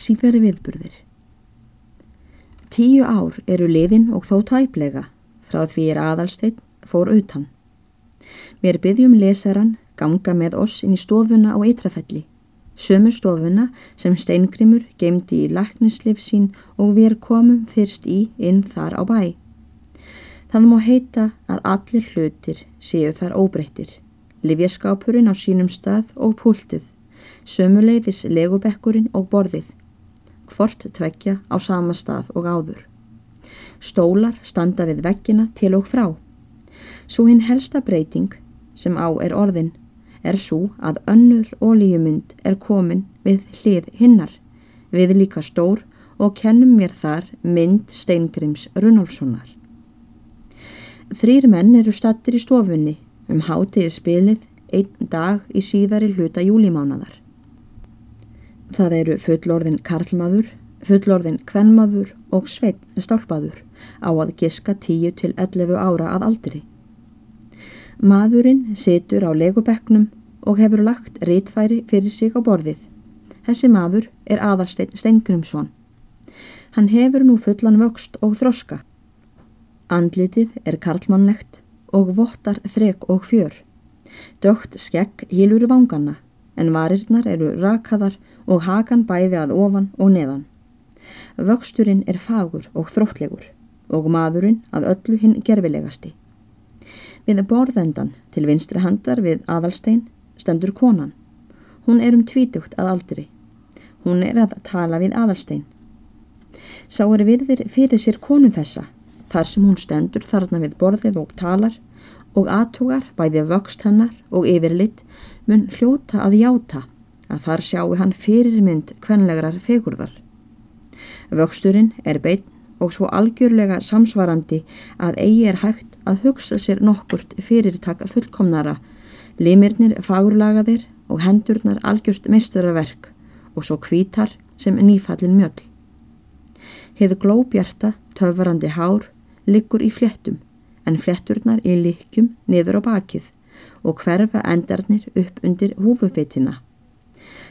síferi viðburðir. Tíu ár eru liðin og þó tæplega frá því er aðalsteinn fór utan. Mér byggjum lesaran ganga með oss inn í stofuna á Eitrafelli, sömu stofuna sem Steingrimur gemdi í laknislif sín og við komum fyrst í inn þar á bæ. Það má heita að allir hlutir séu þar óbreyttir, livjaskápurinn á sínum stað og púltið, sömuleiðis legubekkurinn og borðið, hvort tvekja á sama stað og áður. Stólar standa við vekkina til og frá. Svo hinn helsta breyting sem á er orðin er svo að önnur ólíumynd er komin við hlið hinnar, við líka stór og kennum mér þar mynd Steingrims Runolfssonar. Þrýr menn eru stattir í stofunni um hátiði spilið einn dag í síðari hluta júlimánadar. Það eru fullorðin karlmaður, fullorðin kvenmaður og sveitn stálpaður á að giska 10 til 11 ára að aldri. Maðurinn situr á legubekknum og hefur lagt rítfæri fyrir sig á borðið. Þessi maður er aðarsteinn Stengrimsson. Hann hefur nú fullan vöxt og þroska. Andlitið er karlmannlegt og vottar þrek og fjör. Dögt skekk hílur vanganna en varirnar eru rakaðar og hakan bæði að ofan og neðan. Vöxturinn er fagur og þróttlegur og maðurinn að öllu hinn gerfilegasti. Við borðendan til vinstri handar við aðalstein stendur konan. Hún er um tvítugt að aldri. Hún er að tala við aðalstein. Sá er virðir fyrir sér konu þessa, þar sem hún stendur þarna við borðið og talar og aðtugar bæði vöxt hennar og yfirlitt mun hljóta að játa að þar sjáu hann fyrirmynd kvenlegrar fegurðar. Vöxturinn er beinn og svo algjörlega samsvarandi að eigi er hægt að hugsa sér nokkurt fyrirtaka fullkomnara, limirnir fagurlagaðir og hendurnar algjörst meisturarverk og svo kvítar sem nýfallin mjöll. Heið glóbjarta, töfvarandi hár, liggur í flettum en fletturnar í likjum niður á bakið og hverfa endarnir upp undir húfufeitina.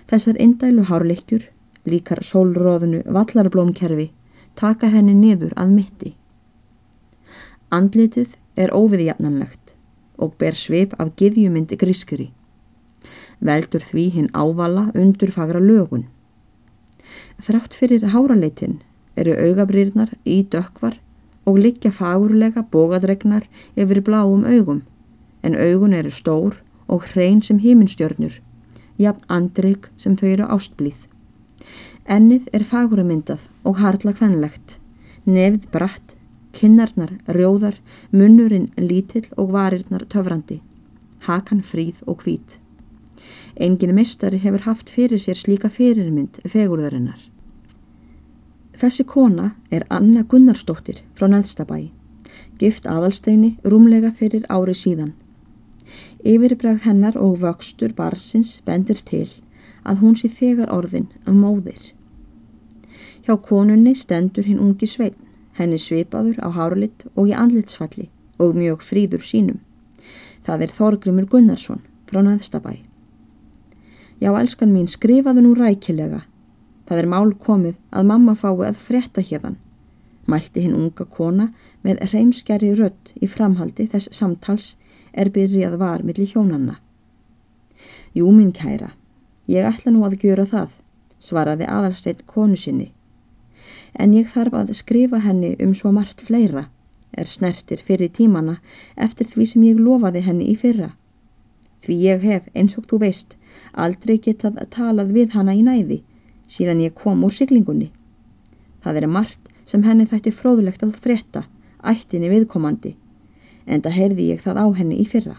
Þessar indælu hárleikjur, líkar sólróðinu vallarblómkerfi, taka henni niður að mitti. Andlitið er óviðjafnanlegt og ber svip af giðjumyndi grískuri. Veldur því hinn ávala undur fagra lögun. Þrátt fyrir háraleitin eru augabrýrnar í dökvar og liggja fagurlega bógadregnar yfir bláum augum en augun eru stór og hrein sem híminstjörnur jafn andrygg sem þau eru ástblíð. Ennið er fagurumyndað og harla kvenlegt, nefið bratt, kinnarnar rjóðar, munnurinn lítill og varirnar töfrandi, hakan fríð og hvít. Engin mistari hefur haft fyrir sér slíka fyrirmynd fegurðarinnar. Þessi kona er Anna Gunnarsdóttir frá Neðstabæi, gift aðalsteini rúmlega fyrir ári síðan. Yfirbræð hennar og vöxtur barsins bendir til að hún sé þegar orðin af móðir. Hjá konunni stendur hinn ungi sveitn, henni svipaður á hárulitt og í andlitsfalli og mjög fríður sínum. Það er Þorgrymur Gunnarsson frá Næðstabæ. Já, elskan mín, skrifaðu nú rækilega. Það er mál komið að mamma fái að frétta hérðan. Mælti hinn unga kona með reymskjari rött í framhaldi þess samtals er byrjað var millir hjónanna. Jú minn kæra, ég ætla nú að gjöra það, svaraði aðalsteitt konu sinni. En ég þarf að skrifa henni um svo margt fleira, er snertir fyrir tímana eftir því sem ég lofaði henni í fyrra. Því ég hef, eins og þú veist, aldrei getað talað við hana í næði, síðan ég kom úr siglingunni. Það er margt sem henni þætti fróðlegt að frétta, ættinni viðkomandi en það heyrði ég það á henni í fyrra.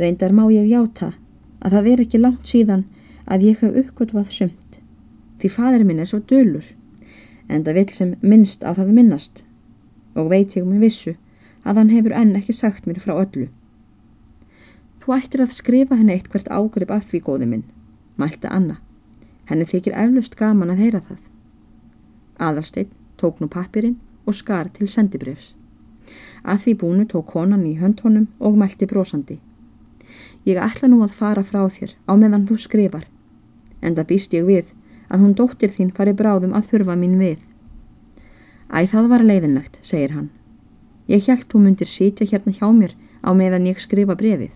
Reyndar má ég játa að það er ekki langt síðan að ég hef uppgötvað sumt, því fadur minn er svo dölur, en það vil sem minnst að það minnast og veit ég með vissu að hann hefur enn ekki sagt mér frá öllu. Þú ættir að skrifa henni eitt hvert ágrip að því góði minn, mælta Anna. Henni þykir eflust gaman að heyra það. Aðalsteinn tók nú pappirinn og skar til sendibrefs. Að því búinu tók konan í höndhónum og mælti brosandi. Ég ætla nú að fara frá þér á meðan þú skrifar, en það býst ég við að hún dóttir þín fari bráðum að þurfa mín við. Æ, það var leiðinlegt, segir hann. Ég held þú myndir sitja hérna hjá mér á meðan ég skrifa brefið.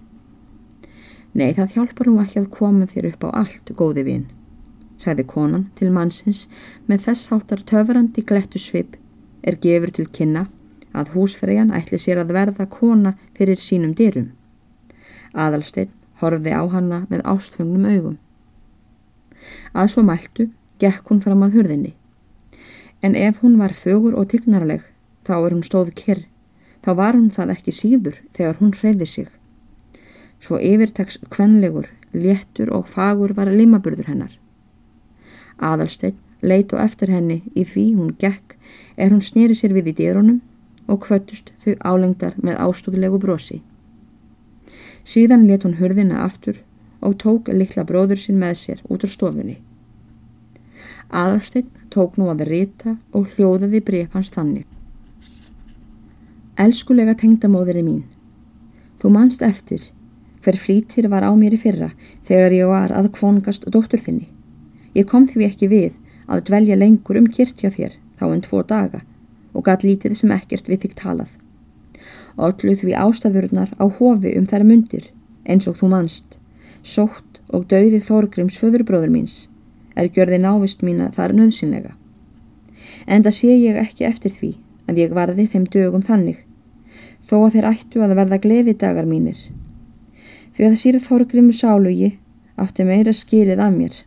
Nei, það hjálpar nú ekki að koma þér upp á allt, góði vinn, sagði konan til mannsins með þess háttar töfrandi glettu svip er gefur til kynna að húsfreyjan ætli sér að verða kona fyrir sínum dyrum. Aðalsteinn horfið á hanna með ástfungnum augum. Að svo mæltu gekk hún fram að hurðinni. En ef hún var fögur og tignarleg þá er hún stóð kyrr, þá var hún það ekki síður þegar hún hreyði sig. Svo yfirtaks kvenlegur, léttur og fagur var limaburður hennar. Aðalsteinn leit og eftir henni í því hún gekk er hún snýri sér við í dýrunum og kvöttust þau álengdar með ástóðlegu brosi. Síðan let hún hurðina aftur og tók litla bróður sinn með sér út á stofunni. Aðalsteinn tók nú að rita og hljóðaði bref hans þannig. Elskulega tengdamóðri mín, þú manst eftir hver flýtir var á mér í fyrra þegar ég var að kvongast dóttur þinni. Ég kom því ekki við að dvelja lengur um kirtja þér þá en tvo daga og gæt lítið sem ekkert við þig talað. Ölluð við ástafurnar á hofi um þær mundir eins og þú manst sótt og dauði Þorgrims föðurbróður míns, er gjörði návist mína þar nöðsynlega. En það sé ég ekki eftir því að ég varði þeim dögum þannig, þó að þeir ættu að verða gleði dagar mínir. Því að það sýr Þorgrimu sálugi átti meira skilið af mér.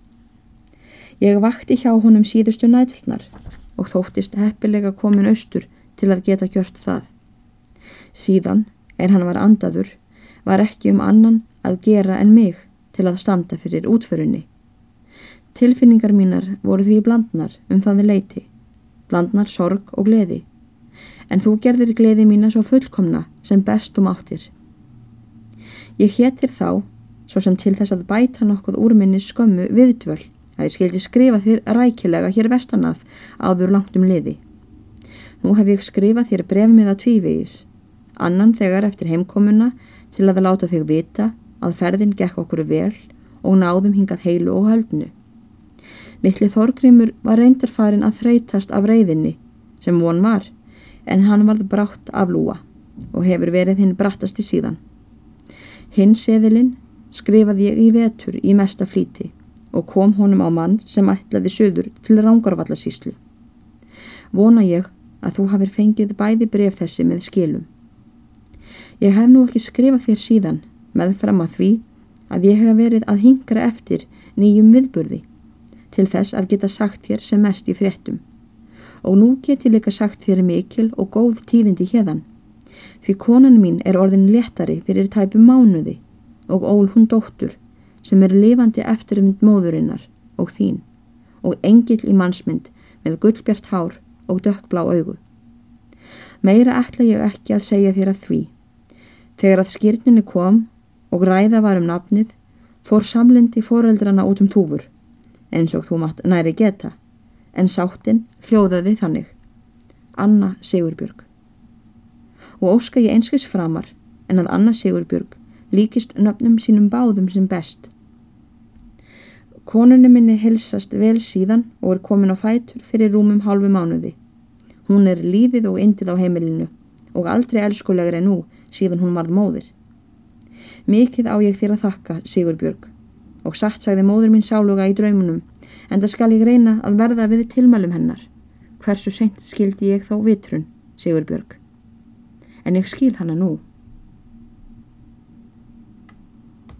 Ég vakti hjá honum síðustu nætulnar og þóttist heppilega komin austur til að geta gjört það. Síðan, er hann var andaður, var ekki um annan að gera en mig til að standa fyrir útförunni. Tilfinningar mínar voru því blandnar um það leiti, blandnar sorg og gleði, en þú gerðir gleði mína svo fullkomna sem best um áttir. Ég héttir þá, svo sem til þess að bæta nokkuð úr minni skömmu viðdvöl, að ég skildi skrifa þér rækilega hér vestanað áður langt um liði. Nú hef ég skrifað þér brefmiða tvívegis, annan þegar eftir heimkomuna til að láta þig vita að ferðin gekk okkur vel og náðum hingað heilu og höldnu. Littli Þorgrymur var reyndarfarin að þreytast af reyðinni sem von var en hann varð brátt af lúa og hefur verið hinn brattasti síðan. Hinn seðilinn skrifaði ég í vetur í mesta flíti og kom honum á mann sem ætlaði söður til rángarvallasíslu. Vona ég að þú hafið fengið bæði bref þessi með skilum. Ég hef nú ekki skrifað þér síðan með fram að því að ég hef verið að hingra eftir nýjum viðburði til þess að geta sagt þér sem mest í fréttum og nú get ég líka sagt þér mikil og góð tíðindi hérðan því konan mín er orðin léttari fyrir tæpu mánuði og ól hún dóttur sem er lifandi eftirmynd móðurinnar og þín og engil í mannsmynd með gullbjart hár og dökkblá augu. Meira ætla ég ekki að segja þér að því. Þegar að skýrninu kom og ræða var um nafnið fór samlindi foreldrana út um túfur eins og þú mátt næri geta en sáttinn hljóðaði þannig Anna Sigurbjörg og óska ég einskis framar en að Anna Sigurbjörg líkist nöfnum sínum báðum sem best Konunni minni helsast vel síðan og er komin á fætur fyrir rúmum hálfu mánuði hún er lífið og indið á heimilinu og aldrei elskulegur en nú síðan hún varð móðir Mikið á ég þér að þakka, Sigurbjörg, og satt sagði móður mín sáluga í draumunum, en það skal ég reyna að verða við tilmælum hennar. Hversu seint skildi ég þá vitrun, Sigurbjörg? En ég skil hana nú.